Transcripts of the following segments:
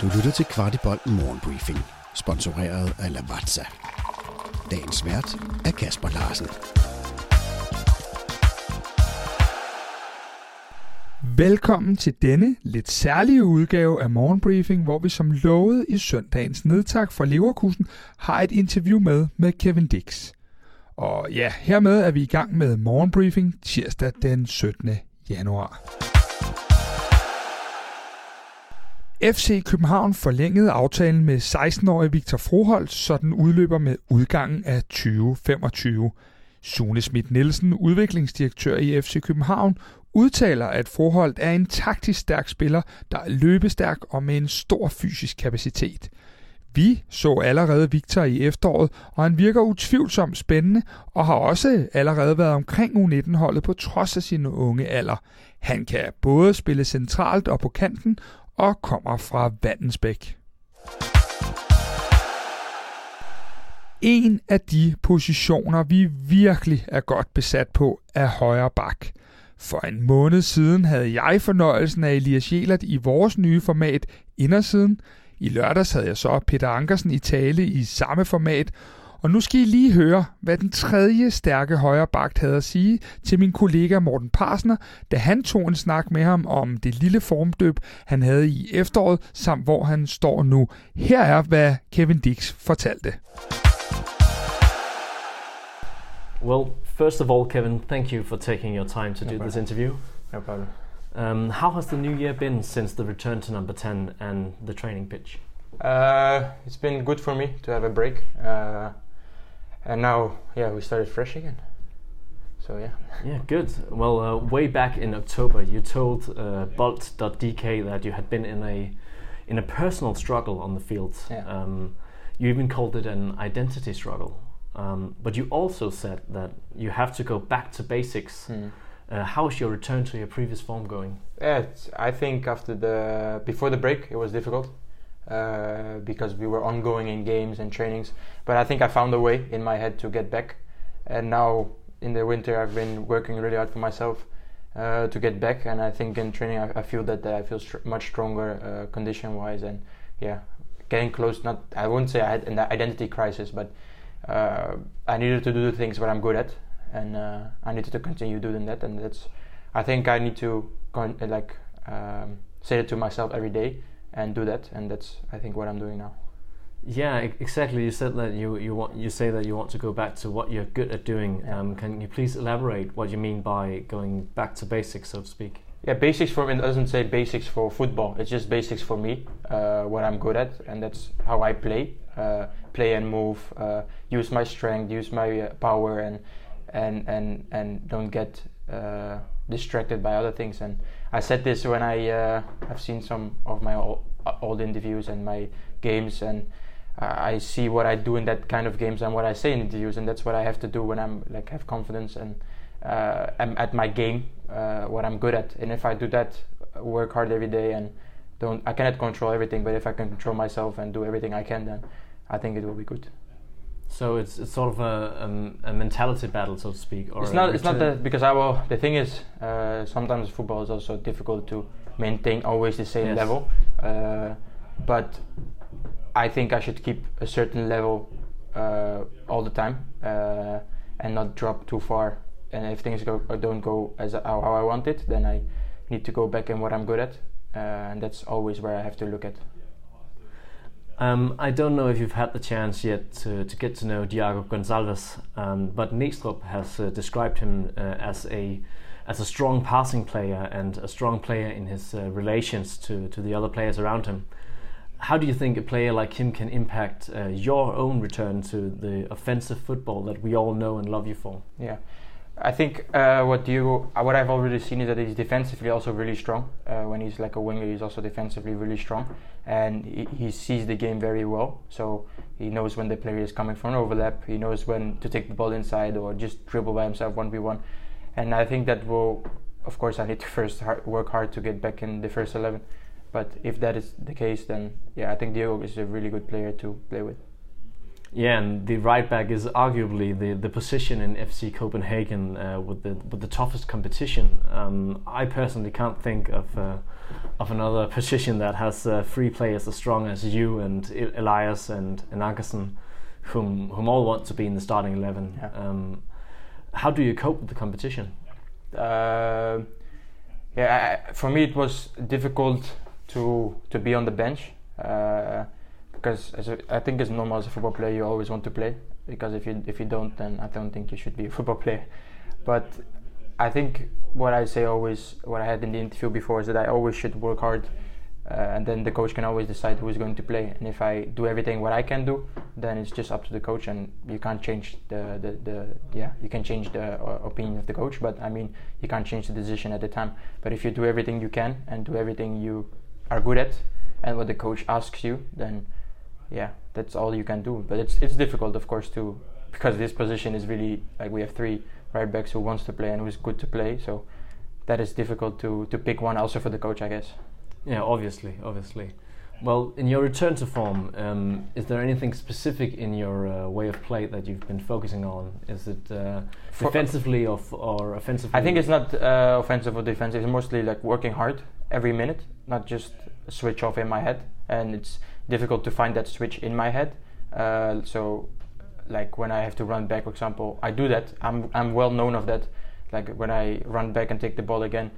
Du lytter til Kvartibolt Morgenbriefing, sponsoreret af Lavazza. Dagens vært er Kasper Larsen. Velkommen til denne lidt særlige udgave af Morgenbriefing, hvor vi som lovet i søndagens nedtak fra Leverkusen har et interview med med Kevin Dix. Og ja, hermed er vi i gang med Morgenbriefing tirsdag den 17. januar. FC København forlængede aftalen med 16-årige Victor Froholt, så den udløber med udgangen af 2025. Sune Schmidt Nielsen, udviklingsdirektør i FC København, udtaler, at Froholt er en taktisk stærk spiller, der er løbestærk og med en stor fysisk kapacitet. Vi så allerede Victor i efteråret, og han virker utvivlsomt spændende og har også allerede været omkring U19-holdet på trods af sin unge alder. Han kan både spille centralt og på kanten og kommer fra Vandensbæk. En af de positioner, vi virkelig er godt besat på, er højre bak. For en måned siden havde jeg fornøjelsen af Elias Jelert i vores nye format Indersiden. I lørdags havde jeg så Peter Ankersen i tale i samme format, og nu skal I lige høre, hvad den tredje stærke højre bak havde at sige til min kollega Morten Parsner, da han tog en snak med ham om det lille formdøb, han havde i efteråret, samt hvor han står nu. Her er, hvad Kevin Dix fortalte. Well, first of all, Kevin, thank you for taking your time to No do problem. this interview. No problem. Um, how has the new year been since the return to number 10 and the training pitch? Uh, it's been good for me to have a break, uh, and now, yeah, we started fresh again. So yeah, Yeah, good. Well, uh, way back in October, you told uh, Bold.dk that you had been in a in a personal struggle on the field. Yeah. Um, you even called it an identity struggle. Um, but you also said that you have to go back to basics. Hmm. Uh, how is your return to your previous form going? yeah. It's, I think after the before the break, it was difficult uh, because we were ongoing in games and trainings. But I think I found a way in my head to get back, and now in the winter, I've been working really hard for myself. Uh, to get back, and I think in training I, I feel that I feel str- much stronger uh, condition-wise, and yeah, getting close. Not I wouldn't say I had an identity crisis, but uh, I needed to do the things what I'm good at, and uh, I needed to continue doing that. And that's, I think I need to con- like um, say it to myself every day and do that. And that's I think what I'm doing now. Yeah, exactly. You said that you you want you say that you want to go back to what you're good at doing. Yeah. Um, can you please elaborate what you mean by going back to basics, so to speak? Yeah, basics for me doesn't say basics for football. It's just basics for me, uh, what I'm good at, and that's how I play, uh, play and move, uh, use my strength, use my uh, power, and and and and don't get uh, distracted by other things. And I said this when I uh, have seen some of my old, old interviews and my games, and uh, I see what I do in that kind of games and what I say in interviews, and that's what I have to do when I'm like have confidence and uh, am at my game, uh, what I'm good at. And if I do that, uh, work hard every day, and don't, I cannot control everything, but if I can control myself and do everything I can, then I think it will be good. So it's it's sort of a um, a mentality battle, so to speak. Or it's not. It's not that because I will. The thing is, uh, sometimes football is also difficult to maintain always the same Yes. level. Uh, but I think I should keep a certain level uh, all the time uh, and not drop too far. And if things go or don't go as how, how I want it, then I need to go back in what I'm good at, uh, and that's always where I have to look at. Um, I don't know if you've had the chance yet to, to get to know Diogo Gonçalves, um, but Neestrup has uh, described him uh, as a as a strong passing player and a strong player in his uh, relations to, to the other players around him. How do you think a player like him can impact uh, your own return to the offensive football that we all know and love you for? Yeah, I think uh, what Diego, uh, what I've already seen is that he's defensively also really strong. Uh, when he's like a winger, he's also defensively really strong, and he, he sees the game very well. So he knows when the player is coming for an overlap. He knows when to take the ball inside or just dribble by himself one v one. And I think that will, of course, I need to first hard, work hard to get back in the first eleven. But if that is the case, then yeah, I think Diego is a really good player to play with. Yeah, and the right back is arguably the, the position in FC Copenhagen uh, with the with the toughest competition. Um, I personally can't think of uh, of another position that has uh, three players as strong as you and Elias and, and whom whom all want to be in the starting eleven. Yeah. Um, how do you cope with the competition? Uh, yeah, I, for me it was difficult to to be on the bench uh, because as a, I think as normal as a football player you always want to play. Because if you if you don't then I don't think you should be a football player. But I think what I say always what I had in the interview before is that I always should work hard uh, and then the coach can always decide who is going to play. And if I do everything what I can do then it's just up to the coach and you can't change the the, the yeah you can change the uh, opinion of the coach. But I mean you can't change the decision at the time. But if you do everything you can and do everything you are good at and what the coach asks you, then yeah, that's all you can do. But it's it's difficult, of course, to because this position is really like we have three right backs who wants to play and who's good to play. So that is difficult to to pick one also for the coach, I guess. Yeah, obviously, obviously. Well, in your return to form, um, is there anything specific in your uh, way of play that you've been focusing on? Is it uh, defensively or, or offensively? I think it's not uh, offensive or defensive. It's mostly like working hard every minute, not just switch off in my head, and it's difficult to find that switch in my head. Uh, so, like when I have to run back, for example, I do that. I'm I'm well known of that. Like when I run back and take the ball again,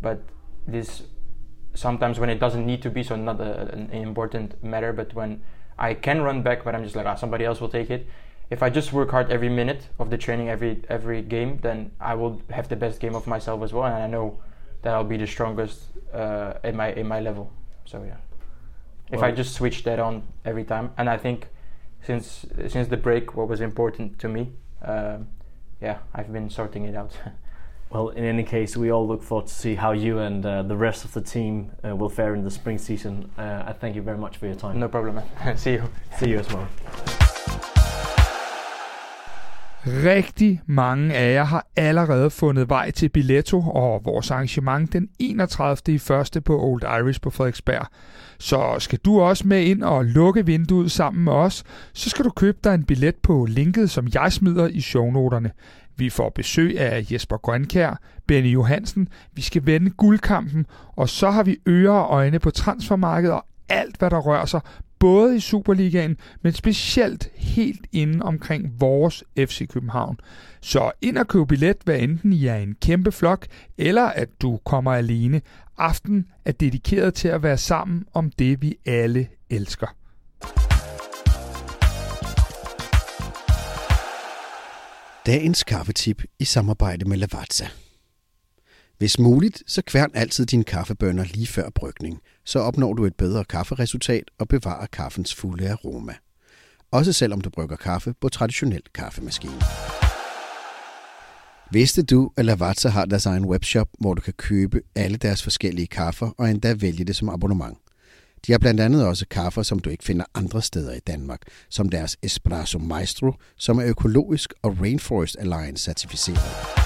but this sometimes when it doesn't need to be, so not a, an important matter. But when I can run back, but I'm just like, ah, somebody else will take it. If I just work hard every minute of the training, every every game, then I will have the best game of myself as well, and I know that I'll be the strongest uh, in my in my level. So yeah, if well, I just switch that on every time, and I think since since the break, what was important to me, um, yeah, I've been sorting it out. well, in any case, we all look forward to see how you and uh, the rest of the team uh, will fare in the spring season. Uh, I thank you very much for your time. No problem. see you. See you as well. Rigtig mange af jer har allerede fundet vej til Billetto og vores arrangement den 31. i første på Old Irish på Frederiksberg. Så skal du også med ind og lukke vinduet sammen med os, så skal du købe dig en billet på linket, som jeg smider i shownoterne. Vi får besøg af Jesper Grønkær, Benny Johansen, vi skal vende guldkampen, og så har vi ører og øjne på transfermarkedet og alt, hvad der rører sig, både i Superligaen, men specielt helt inde omkring vores FC København. Så ind og køb billet, hvad enten I er en kæmpe flok, eller at du kommer alene. Aften er dedikeret til at være sammen om det, vi alle elsker. Dagens kaffetip i samarbejde med Lavazza. Hvis muligt, så kværn altid dine kaffebønner lige før brygning, så opnår du et bedre kafferesultat og bevarer kaffens fulde aroma. Også selvom du brygger kaffe på traditionel kaffemaskine. Vidste du, at Lavazza har deres egen webshop, hvor du kan købe alle deres forskellige kaffer og endda vælge det som abonnement? De har blandt andet også kaffer, som du ikke finder andre steder i Danmark, som deres Espresso Maestro, som er økologisk og Rainforest Alliance certificeret.